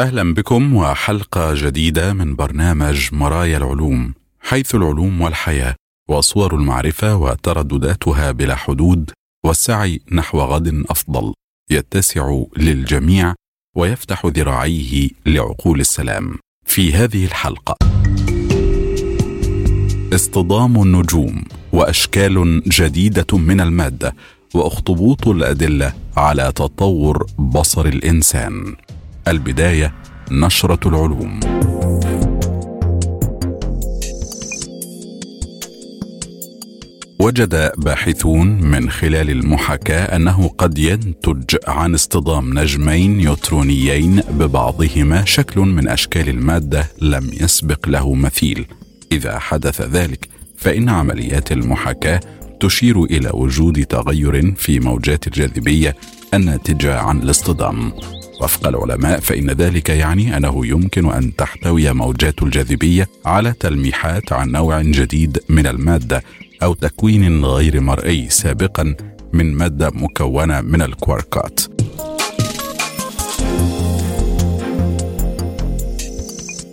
أهلا بكم وحلقة جديدة من برنامج مرايا العلوم حيث العلوم والحياة وصور المعرفة وتردداتها بلا حدود والسعي نحو غد أفضل يتسع للجميع ويفتح ذراعيه لعقول السلام. في هذه الحلقة. اصطدام النجوم وأشكال جديدة من المادة وأخطبوط الأدلة على تطور بصر الإنسان. البداية نشرة العلوم. وجد باحثون من خلال المحاكاة أنه قد ينتج عن اصطدام نجمين نيوترونيين ببعضهما شكل من أشكال المادة لم يسبق له مثيل. إذا حدث ذلك فإن عمليات المحاكاة تشير إلى وجود تغير في موجات الجاذبية الناتجة عن الاصطدام. وفق العلماء فإن ذلك يعني أنه يمكن أن تحتوي موجات الجاذبية على تلميحات عن نوع جديد من المادة أو تكوين غير مرئي سابقا من مادة مكونة من الكواركات.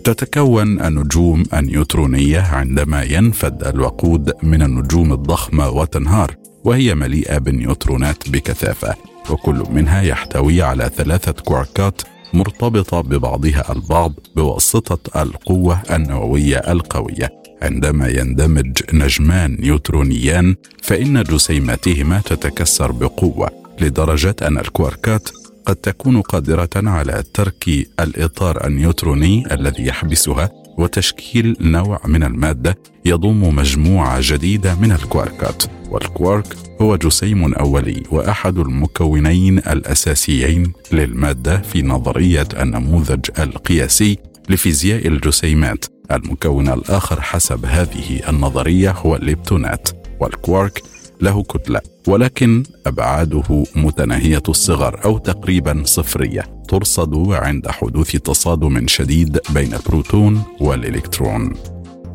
تتكون النجوم النيوترونية عندما ينفد الوقود من النجوم الضخمة وتنهار وهي مليئة بالنيوترونات بكثافة. وكل منها يحتوي على ثلاثة كواركات مرتبطة ببعضها البعض بواسطة القوة النووية القوية. عندما يندمج نجمان نيوترونيان فإن جسيماتهما تتكسر بقوة لدرجة أن الكواركات قد تكون قادرة على ترك الإطار النيوتروني الذي يحبسها وتشكيل نوع من المادة يضم مجموعة جديدة من الكواركات. والكوارك هو جسيم أولي وأحد المكونين الأساسيين للمادة في نظرية النموذج القياسي لفيزياء الجسيمات. المكون الآخر حسب هذه النظرية هو الليبتونات والكوارك له كتلة ولكن أبعاده متناهية الصغر أو تقريبا صفرية ترصد عند حدوث تصادم شديد بين البروتون والإلكترون.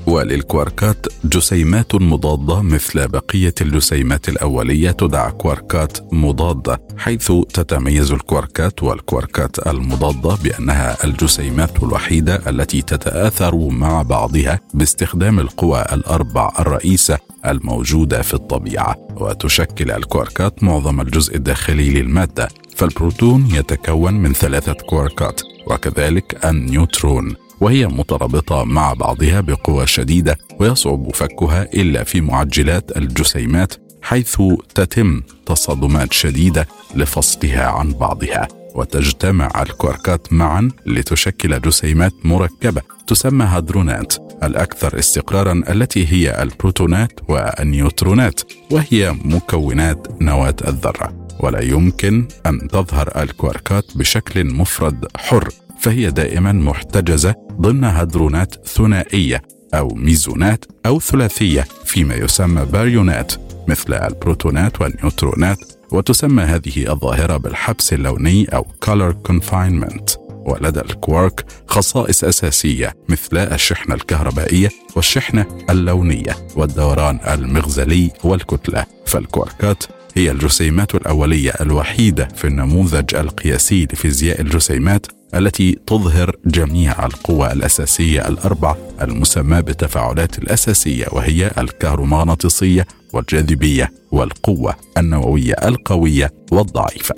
وللكواركات جسيمات مضادة مثل بقية الجسيمات الأولية تدعى كواركات مضادة حيث تتميز الكواركات والكواركات المضادة بأنها الجسيمات الوحيدة التي تتآثر مع بعضها باستخدام القوى الأربع الرئيسة الموجودة في الطبيعة وتشكل الكواركات معظم الجزء الداخلي للمادة فالبروتون يتكون من ثلاثة كواركات وكذلك النيوترون. وهي مترابطة مع بعضها بقوه شديدة ويصعب فكها إلا في معجلات الجسيمات حيث تتم تصادمات شديدة لفصلها عن بعضها. وتجتمع الكواركات معا لتشكل جسيمات مركبة تسمى هادرونات الأكثر استقرارا التي هي البروتونات والنيوترونات وهي مكونات نواة الذرة. ولا يمكن أن تظهر الكواركات بشكل مفرد حر. فهي دائما محتجزة ضمن هدرونات ثنائية أو ميزونات أو ثلاثية فيما يسمى باريونات مثل البروتونات والنيوترونات وتسمى هذه الظاهرة بالحبس اللوني أو color confinement. ولدى الكوارك خصائص أساسية مثل الشحنة الكهربائية والشحنة اللونية والدوران المغزلي والكتلة. فالكواركات هي الجسيمات الأولية الوحيدة في النموذج القياسي لفيزياء الجسيمات التي تظهر جميع القوى الأساسية الاربع المسماه بالتفاعلات الأساسية وهي الكهرومغناطيسيه والجاذبية والقوة النووية القوية والضعيفة.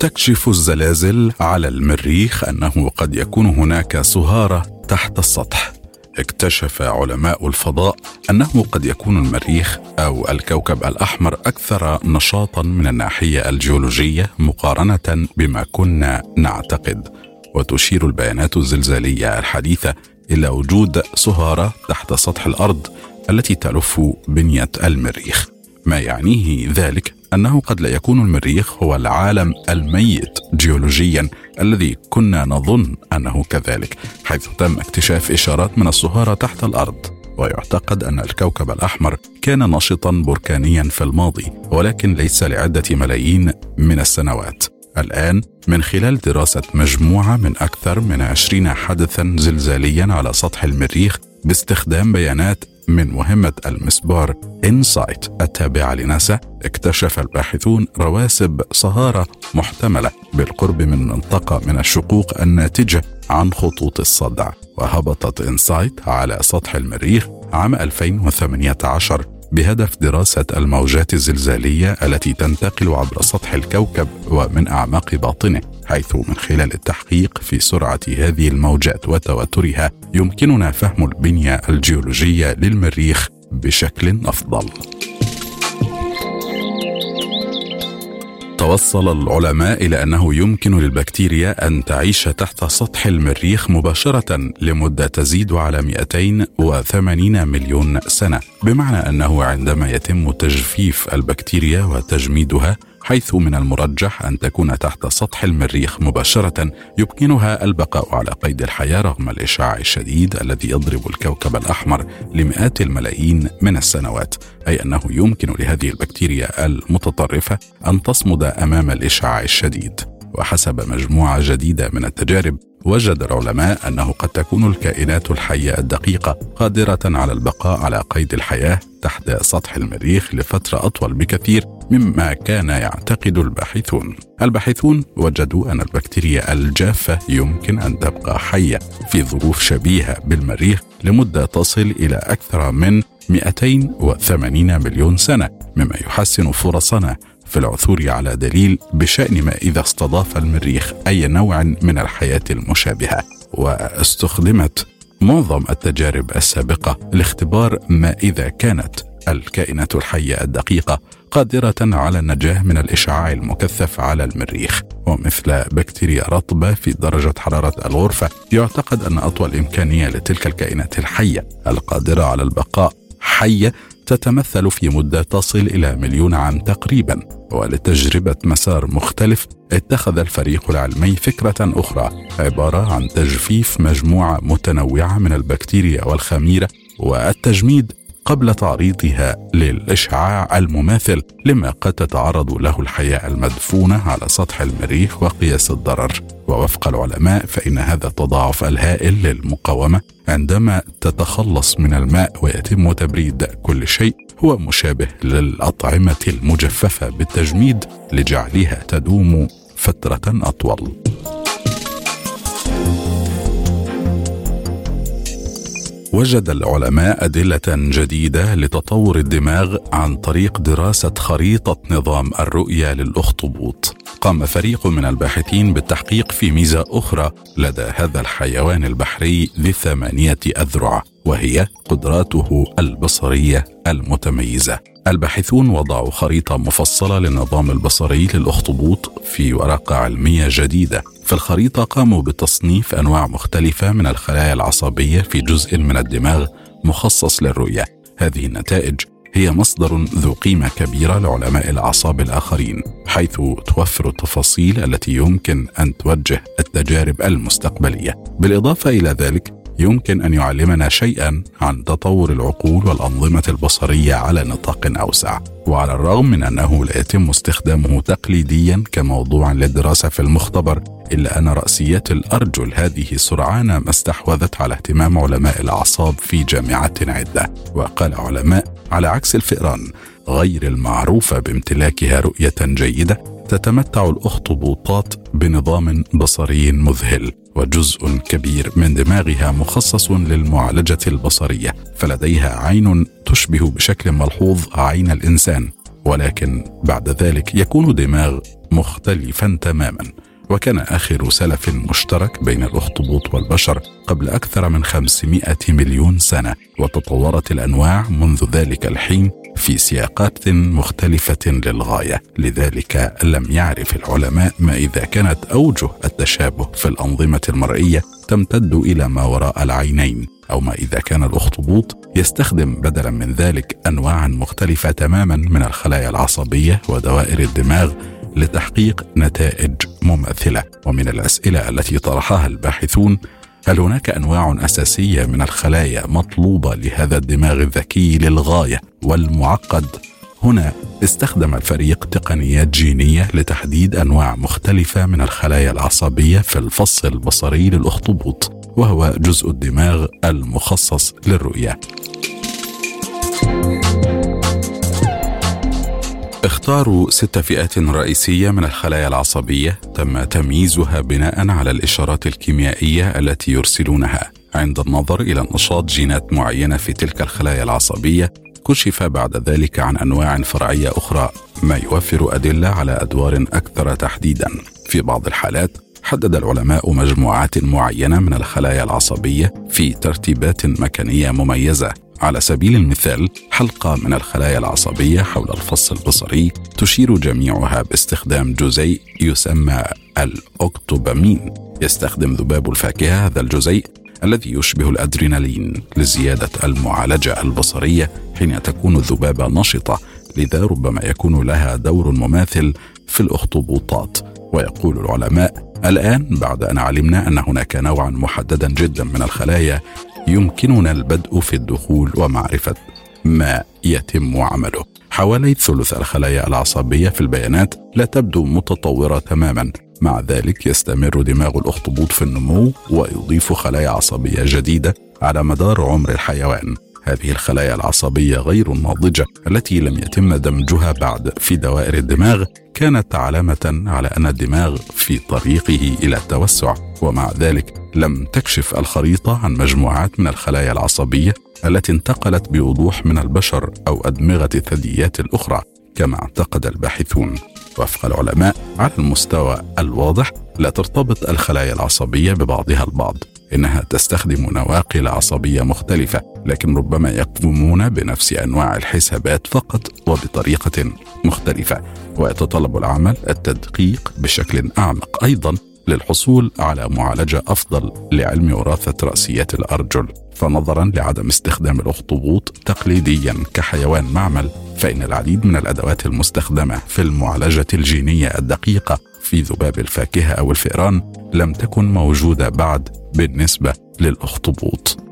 تكشف الزلازل على المريخ أنه قد يكون هناك صهاره تحت السطح اكتشف علماء الفضاء أنه قد يكون المريخ أو الكوكب الأحمر أكثر نشاطا من الناحية الجيولوجية مقارنة بما كنا نعتقد. وتشير البيانات الزلزالية الحديثة إلى وجود صهاره تحت سطح الأرض التي تلف بنية المريخ. ما يعنيه ذلك؟ أنه قد لا يكون المريخ هو العالم الميت جيولوجيا الذي كنا نظن أنه كذلك حيث تم اكتشاف إشارات من الصهارة تحت الأرض. ويعتقد أن الكوكب الأحمر كان نشطا بركانيا في الماضي ولكن ليس لعدة ملايين من السنوات. الآن من خلال دراسة مجموعة من أكثر من عشرين حدثا زلزاليا على سطح المريخ باستخدام بيانات من مهمة المسبار إنسايت التابعة لناسا اكتشف الباحثون رواسب صهارة محتملة بالقرب من منطقة من الشقوق الناتجة عن خطوط الصدع. وهبطت إنسايت على سطح المريخ عام 2018 بهدف دراسة الموجات الزلزالية التي تنتقل عبر سطح الكوكب ومن أعماق باطنه حيث من خلال التحقيق في سرعة هذه الموجات وتوترها يمكننا فهم البنية الجيولوجية للمريخ بشكل أفضل. توصل العلماء إلى أنه يمكن للبكتيريا أن تعيش تحت سطح المريخ مباشرة لمدة تزيد على 280 مليون سنة. بمعنى أنه عندما يتم تجفيف البكتيريا وتجميدها حيث من المرجح أن تكون تحت سطح المريخ مباشرة يمكنها البقاء على قيد الحياة رغم الإشعاع الشديد الذي يضرب الكوكب الأحمر لمئات الملايين من السنوات أي أنه يمكن لهذه البكتيريا المتطرفة أن تصمد أمام الإشعاع الشديد. وحسب مجموعة جديدة من التجارب وجد العلماء أنه قد تكون الكائنات الحية الدقيقة قادرة على البقاء على قيد الحياة تحت سطح المريخ لفترة أطول بكثير مما كان يعتقد الباحثون. الباحثون وجدوا أن البكتيريا الجافة يمكن أن تبقى حية في ظروف شبيهة بالمريخ لمدة تصل إلى أكثر من 280 مليون سنة مما يحسن فرصنا في العثور على دليل بشأن ما إذا استضاف المريخ أي نوع من الحياة المشابهة واستخدمت معظم التجارب السابقة لاختبار ما إذا كانت الكائنات الحية الدقيقة قادرة على النجاة من الإشعاع المكثف على المريخ. ومثل بكتيريا رطبة في درجة حرارة الغرفة يعتقد أن أطول إمكانية لتلك الكائنات الحية القادرة على البقاء حية تتمثل في مدة تصل إلى مليون عام تقريبا. ولتجربة مسار مختلف اتخذ الفريق العلمي فكرة أخرى عبارة عن تجفيف مجموعة متنوعة من البكتيريا والخميرة والتجميد قبل تعريضها للإشعاع المماثل لما قد تتعرض له الحياة المدفونة على سطح المريخ وقياس الضرر. ووفق العلماء فإن هذا التضاعف الهائل للمقاومة عندما تتخلص من الماء ويتم تبريد كل شيء هو مشابه للأطعمة المجففة بالتجميد لجعلها تدوم فترة أطول. وجد العلماء أدلة جديدة لتطور الدماغ عن طريق دراسة خريطة نظام الرؤية للأخطبوط. قام فريق من الباحثين بالتحقيق في ميزة أخرى لدى هذا الحيوان البحري ذي ثمانية أذرع وهي قدراته البصرية المتميزة. الباحثون وضعوا خريطة مفصلة للنظام البصري للأخطبوط في ورقة علمية جديدة في الخريطة قاموا بتصنيف أنواع مختلفة من الخلايا العصبية في جزء من الدماغ مخصص للرؤية. هذه النتائج هي مصدر ذو قيمة كبيرة لعلماء الأعصاب الآخرين حيث توفر التفاصيل التي يمكن أن توجه التجارب المستقبلية. بالإضافة إلى ذلك يمكن أن يعلمنا شيئا عن تطور العقول والأنظمة البصرية على نطاق أوسع وعلى الرغم من أنه لا يتم استخدامه تقليديا كموضوع للدراسة في المختبر إلا أن رأسيات الأرجل هذه سرعان ما استحوذت على اهتمام علماء الأعصاب في جامعات عدة. وقال علماء على عكس الفئران غير المعروفة بامتلاكها رؤية جيدة تتمتع الأخطبوطات بنظام بصري مذهل. وجزء كبير من دماغها مخصص للمعالجة البصرية فلديها عين تشبه بشكل ملحوظ عين الإنسان ولكن بعد ذلك يكون دماغ مختلفا تماما. وكان آخر سلف مشترك بين الأخطبوط والبشر قبل أكثر من 500 مليون سنة وتطورت الأنواع منذ ذلك الحين في سياقات مختلفة للغاية لذلك لم يعرف العلماء ما إذا كانت أوجه التشابه في الأنظمة المرئية تمتد إلى ما وراء العينين أو ما إذا كان الأخطبوط يستخدم بدلا من ذلك أنواعا مختلفة تماما من الخلايا العصبية ودوائر الدماغ لتحقيق نتائج مماثلة. ومن الأسئلة التي طرحها الباحثون هل هناك أنواع أساسية من الخلايا مطلوبة لهذا الدماغ الذكي للغاية والمعقد؟ هنا استخدم الفريق تقنيات جينية لتحديد أنواع مختلفة من الخلايا العصبيه في الفص البصري للأخطبوط وهو جزء الدماغ المخصص للرؤية. اختاروا ست فئات رئيسية من الخلايا العصبية تم تمييزها بناء على الإشارات الكيميائية التي يرسلونها. عند النظر إلى نشاط جينات معينة في تلك الخلايا العصبية كشف بعد ذلك عن أنواع فرعية أخرى ما يوفر أدلة على أدوار أكثر تحديدا. في بعض الحالات حدد العلماء مجموعات معينة من الخلايا العصبية في ترتيبات مكانية مميزة. على سبيل المثال حلقة من الخلايا العصبية حول الفص البصري تشير جميعها باستخدام جزيء يسمى الأكتوبامين يستخدم ذباب الفاكهة هذا الجزيء الذي يشبه الأدرينالين لزيادة المعالجة البصرية حين تكون الذبابة نشطة لذا ربما يكون لها دور مماثل في الأخطبوطات. ويقول العلماء الآن بعد أن علمنا أن هناك نوعا محددا جدا من الخلايا يمكننا البدء في الدخول ومعرفة ما يتم عمله. حوالي ثلث الخلايا العصبية في البيانات لا تبدو متطورة تماما. مع ذلك يستمر دماغ الأخطبوط في النمو ويضيف خلايا عصبية جديدة على مدار عمر الحيوان. هذه الخلايا العصبية غير الناضجة التي لم يتم دمجها بعد في دوائر الدماغ كانت علامة على أن الدماغ في طريقه إلى التوسع. ومع ذلك لم تكشف الخريطة عن مجموعات من الخلايا العصبية التي انتقلت بوضوح من البشر أو أدمغة الثدييات الأخرى كما اعتقد الباحثون. وفق العلماء على المستوى الواضح لا ترتبط الخلايا العصبية ببعضها البعض. إنها تستخدم نواقل عصبية مختلفة لكن ربما يقومون بنفس أنواع الحسابات فقط وبطريقة مختلفة. ويتطلب العمل التدقيق بشكل أعمق. أيضا للحصول على معالجة أفضل لعلم وراثة رأسيات الأرجل فنظرا لعدم استخدام الأخطبوط تقليديا كحيوان معمل فإن العديد من الأدوات المستخدمة في المعالجة الجينية الدقيقة في ذباب الفاكهة أو الفئران لم تكن موجودة بعد بالنسبة للأخطبوط.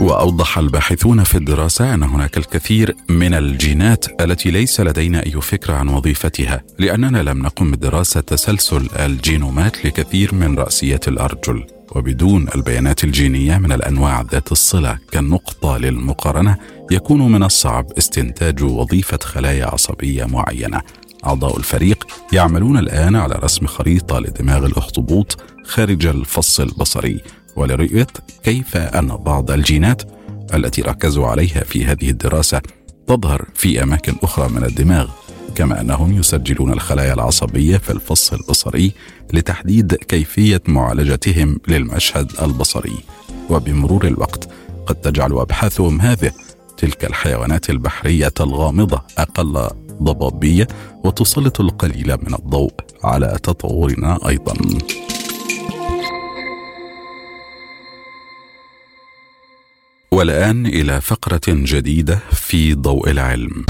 وأوضح الباحثون في الدراسة أن هناك الكثير من الجينات التي ليس لدينا أي فكرة عن وظيفتها لأننا لم نقم بدراسه تسلسل الجينومات لكثير من راسيات الأرجل. وبدون البيانات الجينية من الأنواع ذات الصلة كالنقطة للمقارنة يكون من الصعب استنتاج وظيفة خلايا عصبية معينة. أعضاء الفريق يعملون الآن على رسم خريطة لدماغ الأخطبوط خارج الفص البصري. ولرؤية كيف أن بعض الجينات التي ركزوا عليها في هذه الدراسة تظهر في أماكن أخرى من الدماغ كما أنهم يسجلون الخلايا العصبية في الفص البصري لتحديد كيفية معالجتهم للمشهد البصري. وبمرور الوقت قد تجعل أبحاثهم هذه تلك الحيوانات البحرية الغامضة أقل ضبابية وتسلط القليل من الضوء على تطورنا أيضا. والآن إلى فقرة جديدة في ضوء العلم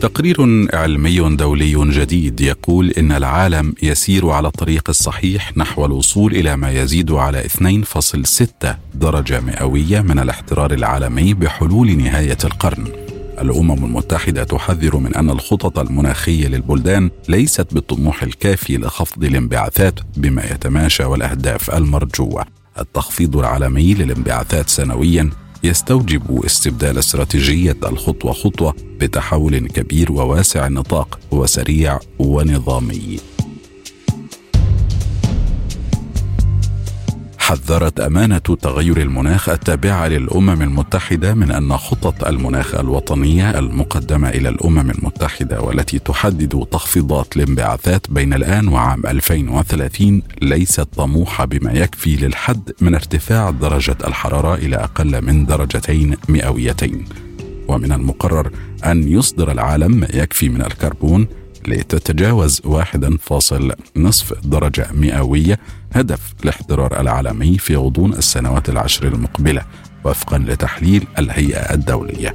تقرير علمي دولي جديد يقول إن العالم يسير على الطريق الصحيح نحو الوصول إلى ما يزيد على 2.6 درجة مئوية من الاحترار العالمي بحلول نهاية القرن. الأمم المتحدة تحذر من أن الخطط المناخية للبلدان ليست بالطموح الكافي لخفض الانبعاثات بما يتماشى والأهداف المرجوة. التخفيض العالمي للانبعاثات سنويا يستوجب استبدال استراتيجية الخطوة خطوة بتحول كبير وواسع النطاق وسريع ونظامي. حذرت أمانة تغير المناخ التابعة للأمم المتحدة من أن خطط المناخ الوطنية المقدمة إلى الأمم المتحدة والتي تحدد تخفيضات الانبعاثات بين الآن وعام 2030 ليست طموحة بما يكفي للحد من ارتفاع درجة الحرارة إلى أقل من درجتين مئويتين. ومن المقرر أن يصدر العالم ما يكفي من الكربون لتتجاوز واحدا فاصل نصف درجة مئوية هدف الاحترار العالمي في غضون السنوات العشر المقبلة وفقا لتحليل الهيئة الدولية.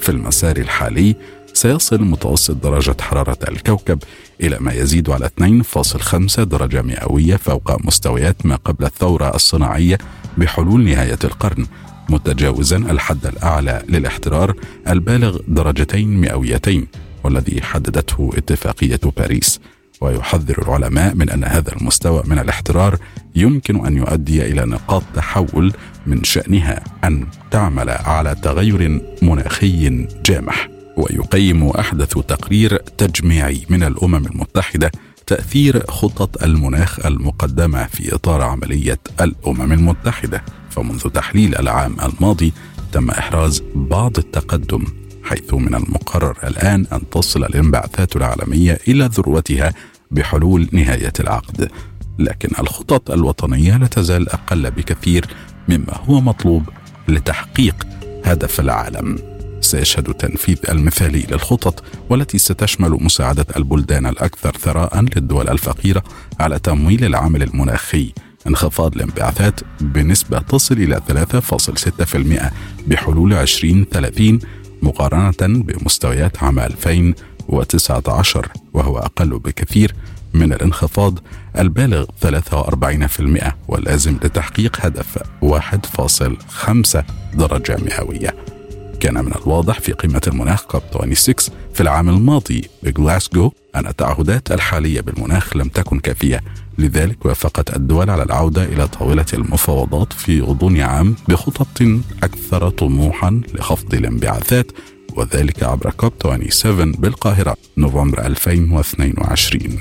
في المسار الحالي سيصل متوسط درجة حرارة الكوكب إلى ما يزيد على 2.5 درجة مئوية فوق مستويات ما قبل الثورة الصناعية بحلول نهاية القرن متجاوزا الحد الأعلى للاحترار البالغ درجتين مئويتين. والذي حددته اتفاقية باريس. ويحذر العلماء من أن هذا المستوى من الاحترار يمكن أن يؤدي إلى نقاط تحول من شأنها أن تعمل على تغير مناخي جامح. ويقيم أحدث تقرير تجميعي من الأمم المتحدة تأثير خطط المناخ المقدمة في إطار عملية الأمم المتحدة. فمنذ تحليل العام الماضي تم إحراز بعض التقدم حيث من المقرر الآن أن تصل الانبعاثات العالمية إلى ذروتها بحلول نهاية العقد. لكن الخطط الوطنية لا تزال أقل بكثير مما هو مطلوب لتحقيق هدف العالم. سيشهد التنفيذ المثالي للخطط والتي ستشمل مساعدة البلدان الأكثر ثراء للدول الفقيرة على تمويل العمل المناخي. انخفاض الانبعاثات بنسبة تصل إلى 3.6% بحلول 2030 مقارنة بمستويات عام 2019 وهو أقل بكثير من الانخفاض البالغ 43% واللازم لتحقيق هدف 1.5 درجة مئوية. كان من الواضح في قمة المناخ كوب 26 في العام الماضي بغلاسكو أن التعهدات الحالية بالمناخ لم تكن كافية لذلك وافقت الدول على العودة إلى طاولة المفاوضات في غضون عام بخطط أكثر طموحا لخفض الانبعاثات وذلك عبر كوب 27 بالقاهرة نوفمبر 2022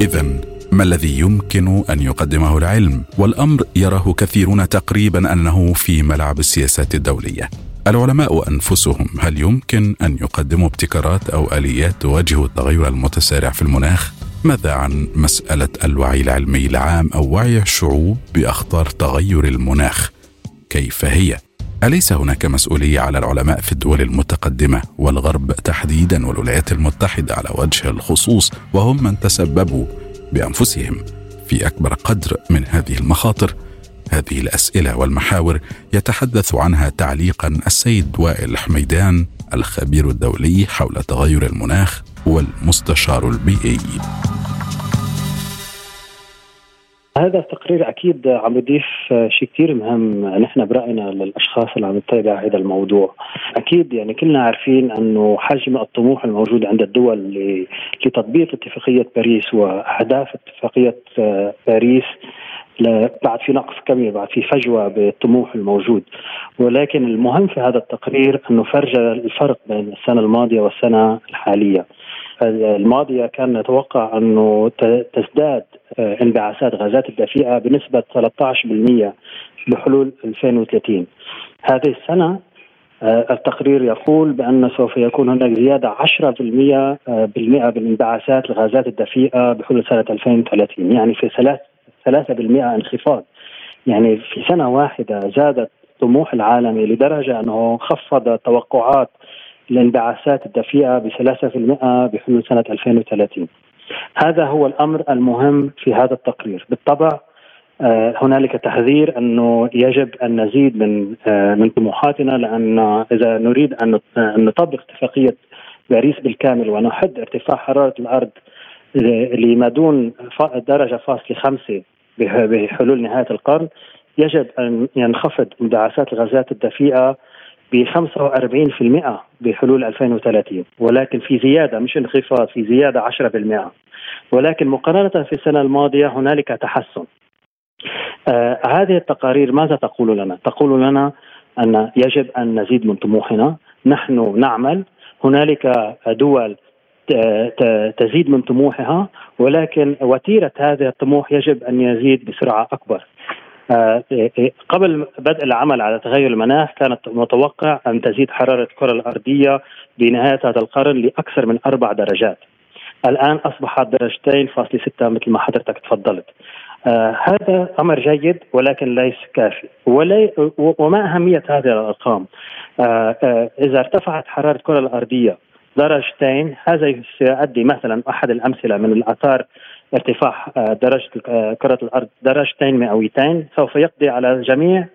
إذا ما الذي يمكن أن يقدمه العلم؟ والأمر يراه كثيرون تقريبا أنه في ملعب السياسات الدولية. العلماء أنفسهم هل يمكن أن يقدموا ابتكارات أو آليات تواجه التغير المتسارع في المناخ؟ ماذا عن مسألة الوعي العلمي العام أو وعي الشعوب بأخطار تغير المناخ؟ كيف هي؟ أليس هناك مسؤولية على العلماء في الدول المتقدمة والغرب تحديدا والولايات المتحدة على وجه الخصوص؟ وهم من تسببوا بأنفسهم في أكبر قدر من هذه المخاطر. هذه الأسئلة والمحاور يتحدث عنها تعليقا السيد وائل حميدان الخبير الدولي حول تغير المناخ والمستشار البيئي. هذا التقرير أكيد عم يضيف شيء كثير مهم نحن برأينا للأشخاص اللي عم يتابع هذا الموضوع. أكيد يعني كلنا عارفين أنه حجم الطموح الموجود عند الدول لتطبيق اتفاقية باريس وأهداف اتفاقية باريس بعد في نقص كبير بعد في فجوة بالطموح الموجود. ولكن المهم في هذا التقرير أنه فرج الفرق بين السنة الماضية والسنة الحالية. الماضية كان نتوقع أنه تزداد آه، انبعاثات غازات الدفيئة بنسبة 13% بحلول 2030 هذه السنة آه، التقرير يقول بأن سوف يكون هناك زيادة 10% آه، بالمئة بالانبعاثات الغازات الدفيئة بحلول سنة 2030 يعني في 3% انخفاض. يعني في سنة واحدة زادت الطموح العالمي لدرجة أنه خفض توقعات الانبعاثات الدفيئة في المئة بحلول سنة 2030 هذا هو الأمر المهم في هذا التقرير. بالطبع آه، هنالك تحذير أنه يجب أن نزيد من آه، من طموحاتنا لأن إذا نريد أن نطبق اتفاقية باريس بالكامل ونحد ارتفاع حرارة الأرض لما دون درجة فاصلة خمسة بحلول نهاية القرن يجب أن ينخفض انبعاثات الغازات الدفيئة ب 45% بحلول 2030 ولكن في زيادة مش انخفاض في زيادة 10% ولكن مقارنة في السنة الماضية هنالك تحسن. آه هذه التقارير ماذا تقول لنا؟ تقول لنا أن يجب أن نزيد من طموحنا، نحن نعمل، هنالك دول تزيد من طموحها. ولكن وتيرة هذا الطموح يجب أن يزيد بسرعة أكبر. آه، قبل بدء العمل على تغير المناخ كانت متوقع أن تزيد حرارة الكرة الأرضية بنهاية هذا القرن لأكثر من أربع درجات. الآن أصبحت درجتين فاصلة ستة مثل ما حضرتك تفضلت. آه هذا أمر جيد ولكن ليس كافي ولي وما أهمية هذه الأرقام آه آه إذا ارتفعت حرارة الكرة الأرضية درجتين هذا سيؤدي مثلا أحد الأمثلة من الآثار ارتفاع آه، درجة آه، كرة الأرض درجتين مئويتين سوف يقضي على جميع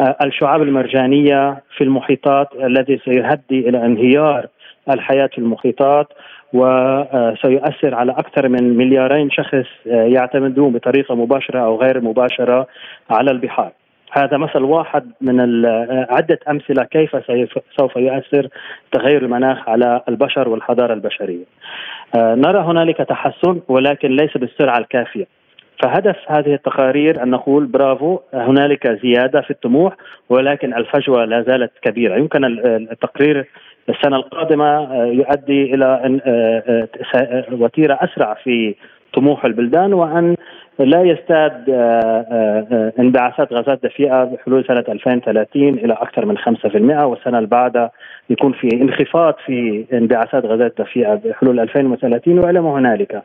آه، الشعاب المرجانية في المحيطات الذي سيؤدي إلى انهيار الحياة في المحيطات وسيؤثر على أكثر من مليارين شخص يعتمدون بطريقة مباشرة أو غير مباشرة على البحار. هذا مثل واحد من عدة أمثلة كيف سوف يؤثر تغير المناخ على البشر والحضارة البشرية. آه، نرى هنالك تحسن ولكن ليس بالسرعة الكافية. فهدف هذه التقارير أن نقول برافو هنالك زيادة في الطموح ولكن الفجوة لا زالت كبيرة. يمكن التقرير السنة القادمة آه، يؤدي إلى آه، وتيرة أسرع في طموح البلدان وأن لا يزداد آه، آه، آه، انبعاثات غازات دفيئة بحلول سنة 2030 إلى أكثر من 5% والسنة اللي بعدها يكون في انخفاض في انبعاثات غازات دفيئة بحلول 2030 وإلى ما هنالك.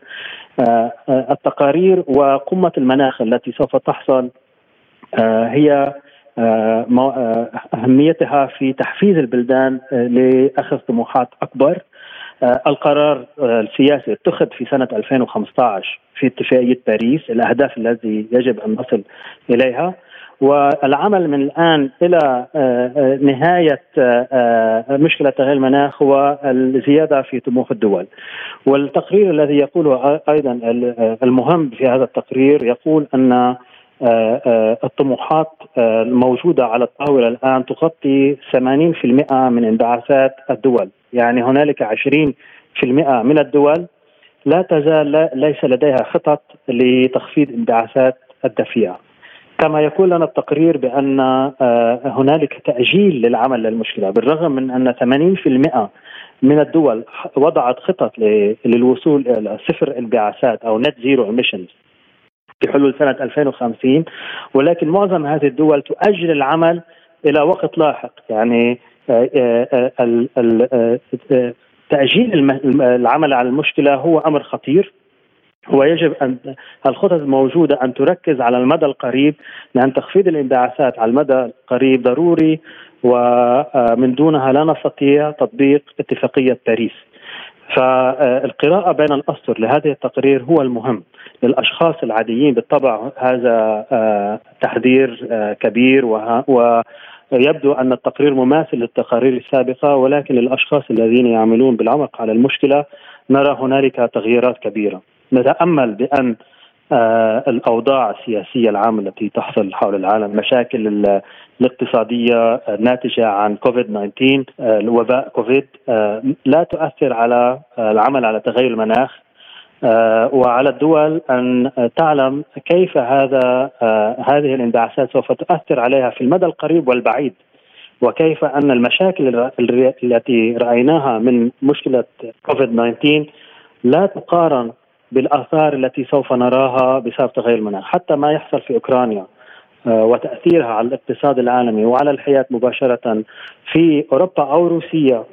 التقارير وقمة المناخ التي سوف تحصل هي أهميتها في تحفيز البلدان لأخذ طموحات أكبر القرار آه، السياسي اتخذ في سنة 2015 في اتفاقية باريس الأهداف التي يجب أن نصل إليها. والعمل من الآن إلى آه، نهاية مشكلة تغيير المناخ هو الزيادة في طموح الدول. والتقرير الذي يقوله أيضا المهم في هذا التقرير يقول أن الطموحات الموجودة على الطاولة الآن تغطي 80% من انبعاثات الدول. يعني هنالك 20% من الدول لا تزال ليس لديها خطط لتخفيض انبعاثات الدفيئة كما يقول لنا التقرير بأن آه، هنالك تأجيل للعمل للمشكلة. بالرغم من أن 80% من الدول وضعت خطط للوصول إلى صفر انبعاثات أو net zero emissions في حلول سنة 2050 ولكن معظم هذه الدول تؤجل العمل إلى وقت لاحق يعني تأجيل العمل على المشكلة هو أمر خطير ويجب أن الخطط الموجودة أن تركز على المدى القريب لأن تخفيض الانبعاثات على المدى القريب ضروري ومن دونها لا نستطيع تطبيق اتفاقية باريس. فالقراءة بين الأسطر لهذه التقرير هو المهم للأشخاص العاديين بالطبع. هذا تحذير كبير يبدو أن التقرير مماثل للتقارير السابقة ولكن للأشخاص الذين يعملون بالعمق على المشكلة نرى هنالك تغييرات كبيرة. نتأمل بأن آه الأوضاع السياسية العامة التي تحصل حول العالم مشاكل الاقتصادية الناتجة عن كوفيد 19 آه الوباء كوفيد آه لا تؤثر على آه، العمل على تغير المناخ. آه، وعلى الدول أن تعلم كيف هذا آه، هذه الانبعاثات سوف تؤثر عليها في المدى القريب والبعيد وكيف أن المشاكل التي رأيناها من مشكلة كوفيد 19 لا تقارن بالآثار التي سوف نراها بسبب تغير المناخ، حتى ما يحصل في أوكرانيا آه، وتأثيرها على الاقتصاد العالمي وعلى الحياة مباشرة في أوروبا أو روسيا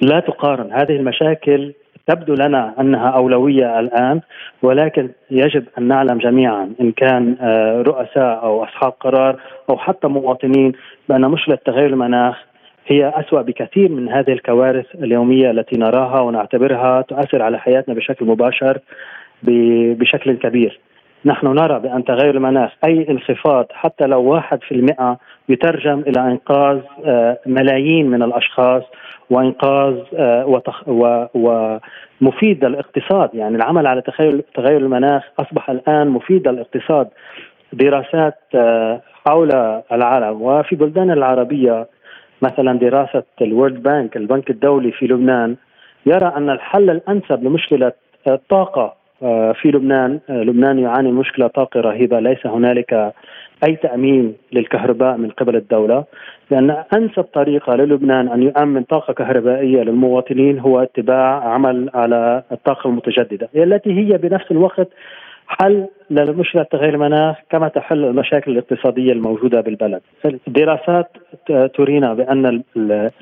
لا تقارن. هذه المشاكل تبدو لنا أنها أولوية الآن ولكن يجب أن نعلم جميعا إن كان آه، رؤساء أو أصحاب قرار أو حتى مواطنين بأن مشكله تغير المناخ هي أسوأ بكثير من هذه الكوارث اليومية التي نراها ونعتبرها تؤثر على حياتنا بشكل مباشر بشكل كبير. نحن نرى بأن تغير المناخ أي انخفاض حتى لو واحد في المئة يترجم إلى إنقاذ آه، ملايين من الأشخاص وإنقاذ آه، ومفيد للاقتصاد يعني العمل على تغير المناخ أصبح الآن مفيد للاقتصاد دراسات آه، حول العالم وفي بلدان العربية مثلا دراسة الورد بانك البنك الدولي في لبنان يرى أن الحل الأنسب لمشكلة الطاقة آه، في لبنان آه، لبنان يعاني مشكلة طاقة رهيبة ليس هنالك أي تأمين للكهرباء من قبل الدولة لأن أنسب طريقة للبنان أن يؤمن طاقة كهربائية للمواطنين هو اتباع عمل على الطاقة المتجددة التي هي بنفس الوقت حل لمشكلة تغير المناخ كما تحل المشاكل الاقتصادية الموجودة بالبلد. الدراسات ترينا بأن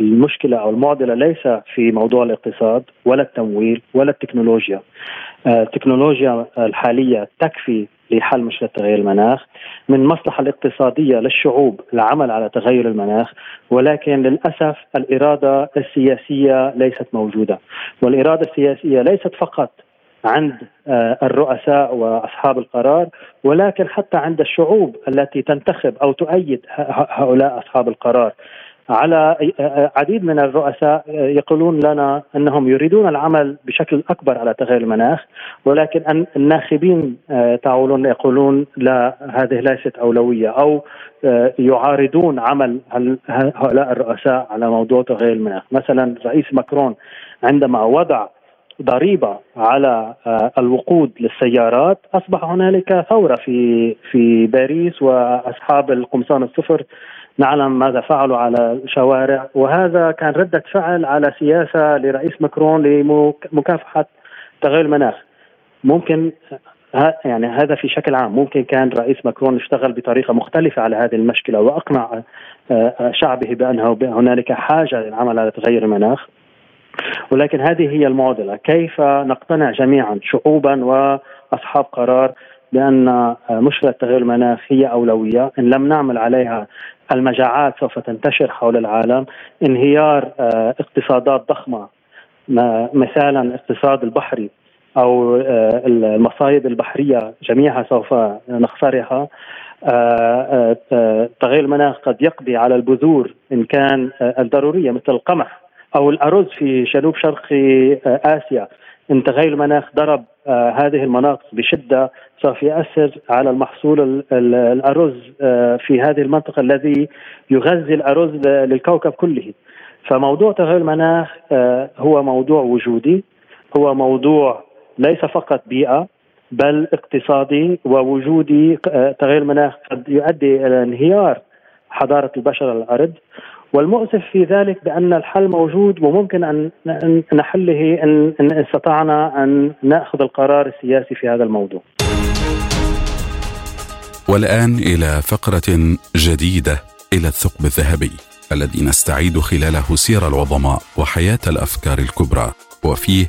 المشكلة أو المعضلة ليس في موضوع الاقتصاد ولا التمويل ولا التكنولوجيا. آه، التكنولوجيا الحالية تكفي لحل مشكلة تغير المناخ من المصلحه الاقتصاديه للشعوب العمل على تغير المناخ ولكن للأسف الإرادة السياسية ليست موجودة والإرادة السياسية ليست فقط عند آه، الرؤساء وأصحاب القرار ولكن حتى عند الشعوب التي تنتخب أو تؤيد هؤلاء أصحاب القرار. على آه، آه، عديد من الرؤساء يقولون لنا أنهم يريدون العمل بشكل أكبر على تغيير المناخ ولكن الناخبين تعولون يقولون لا هذه ليست أولوية أو يعارضون عمل هؤلاء الرؤساء على موضوع تغيير المناخ، مثلا الرئيس ماكرون عندما وضع ضريبة على آه، الوقود للسيارات. أصبح هنالك ثورة في في باريس وأصحاب القمصان الصفر نعلم ماذا فعلوا على الشوارع وهذا كان ردة فعل على سياسة لرئيس ماكرون لمكافحة تغير المناخ. ممكن يعني هذا في شكل عام. ممكن كان رئيس ماكرون يشتغل بطريقة مختلفة على هذه المشكلة وأقنع آه، شعبه بأنه هنالك حاجة للعمل على تغير المناخ. ولكن هذه هي المعضلة. كيف نقتنع جميعا شعوبا وأصحاب قرار بأن مشكلة تغير المناخ هي أولوية؟ إن لم نعمل عليها المجاعات سوف تنتشر حول العالم. انهيار آه، اقتصادات ضخمة مثالا الاقتصاد البحري أو آه، المصايد البحرية جميعها سوف نخسرها. آه، تغير المناخ قد يقضي على البذور إن كان الضرورية مثل القمح. أو الأرز في جنوب شرقي آه، آسيا. إن تغير المناخ ضرب آه، هذه المناطق بشدة سوف يؤثر على المحصول الأرز آه، في هذه المنطقة الذي يغذي الأرز للكوكب كله. فموضوع تغير المناخ هو موضوع وجودي هو موضوع ليس فقط بيئة بل اقتصادي ووجودي. تغير المناخ قد يؤدي إلى انهيار حضارة البشر على الأرض والمؤسف في ذلك بأن الحل موجود وممكن ان نحله إن استطعنا أن نأخذ القرار السياسي في هذا الموضوع. والآن إلى فقرة جديدة إلى الثقب الذهبي الذي نستعيد خلاله سير العظماء وحياة الأفكار الكبرى وفيه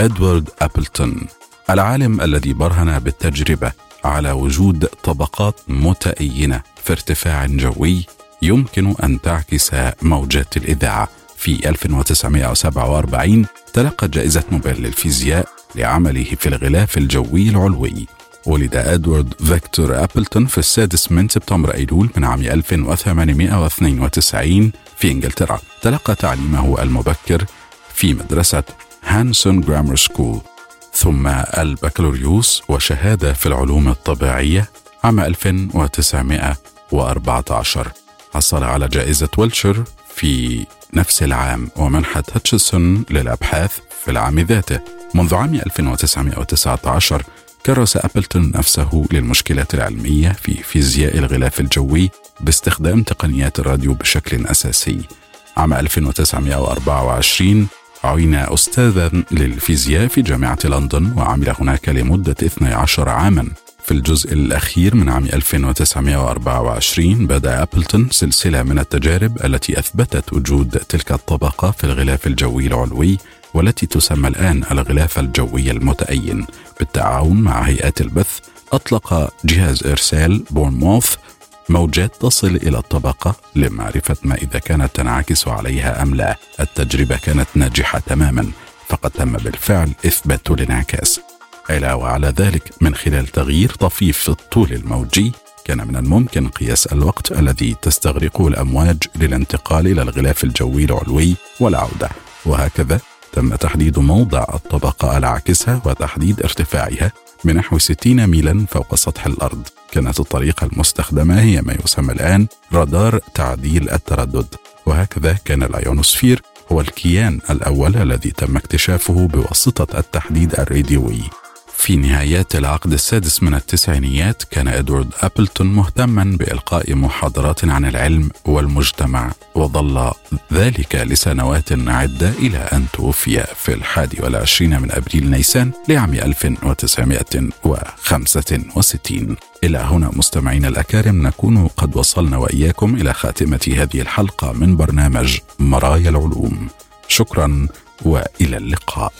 إدوارد أبلتون العالم الذي برهن بالتجربة على وجود طبقات متأينة في ارتفاع جوي يمكن أن تعكس موجات الإذاعة. في 1947 تلقى جائزة نوبل للفيزياء لعمله في الغلاف الجوي العلوي. ولد أدوارد فيكتور أبلتون في السادس من سبتمبر أيلول من عام 1892 في إنجلترا. تلقى تعليمه المبكر في مدرسة هانسون Grammar School ثم البكالوريوس وشهادة في العلوم الطبيعية عام 1914 حصل على جائزة ويلشر في نفس العام ومنحة هاتشسون للأبحاث في العام ذاته. منذ عام 1919 كرس أبلتون نفسه للمشكلات العلمية في فيزياء الغلاف الجوي باستخدام تقنيات الراديو بشكل أساسي. عام 1924 عين أستاذا للفيزياء في جامعة لندن وعمل هناك لمدة 12 عاما. في الجزء الأخير من عام 1924 بدأ أبلتون سلسلة من التجارب التي أثبتت وجود تلك الطبقة في الغلاف الجوي العلوي والتي تسمى الآن الغلاف الجوي المتأين. بالتعاون مع هيئات البث أطلق جهاز إرسال بورنموث موجات تصل إلى الطبقة لمعرفة ما إذا كانت تنعكس عليها أم لا. التجربة كانت ناجحة تماما فقد تم بالفعل إثبات الانعكاس. علاوة على ذلك من خلال تغيير طفيف في الطول الموجي كان من الممكن قياس الوقت الذي تستغرقه الأمواج للانتقال إلى الغلاف الجوي العلوي والعودة. وهكذا تم تحديد موضع الطبقة العاكسة وتحديد ارتفاعها بنحو 60 ميلا فوق سطح الأرض. كانت الطريقة المستخدمة هي ما يسمى الآن رادار تعديل التردد. وهكذا كان الأيونوسفير هو الكيان الأول الذي تم اكتشافه بواسطة التحديد الراديوي. في نهايات العقد السادس من التسعينيات كان إدوارد أبلتون مهتما بإلقاء محاضرات عن العلم والمجتمع وظل ذلك لسنوات عدة إلى أن توفي في الحادي والعشرين من أبريل نيسان لعام 1965 إلى هنا مستمعينا الأكارم نكون قد وصلنا وإياكم إلى خاتمة هذه الحلقة من برنامج مرايا العلوم. شكرا وإلى اللقاء.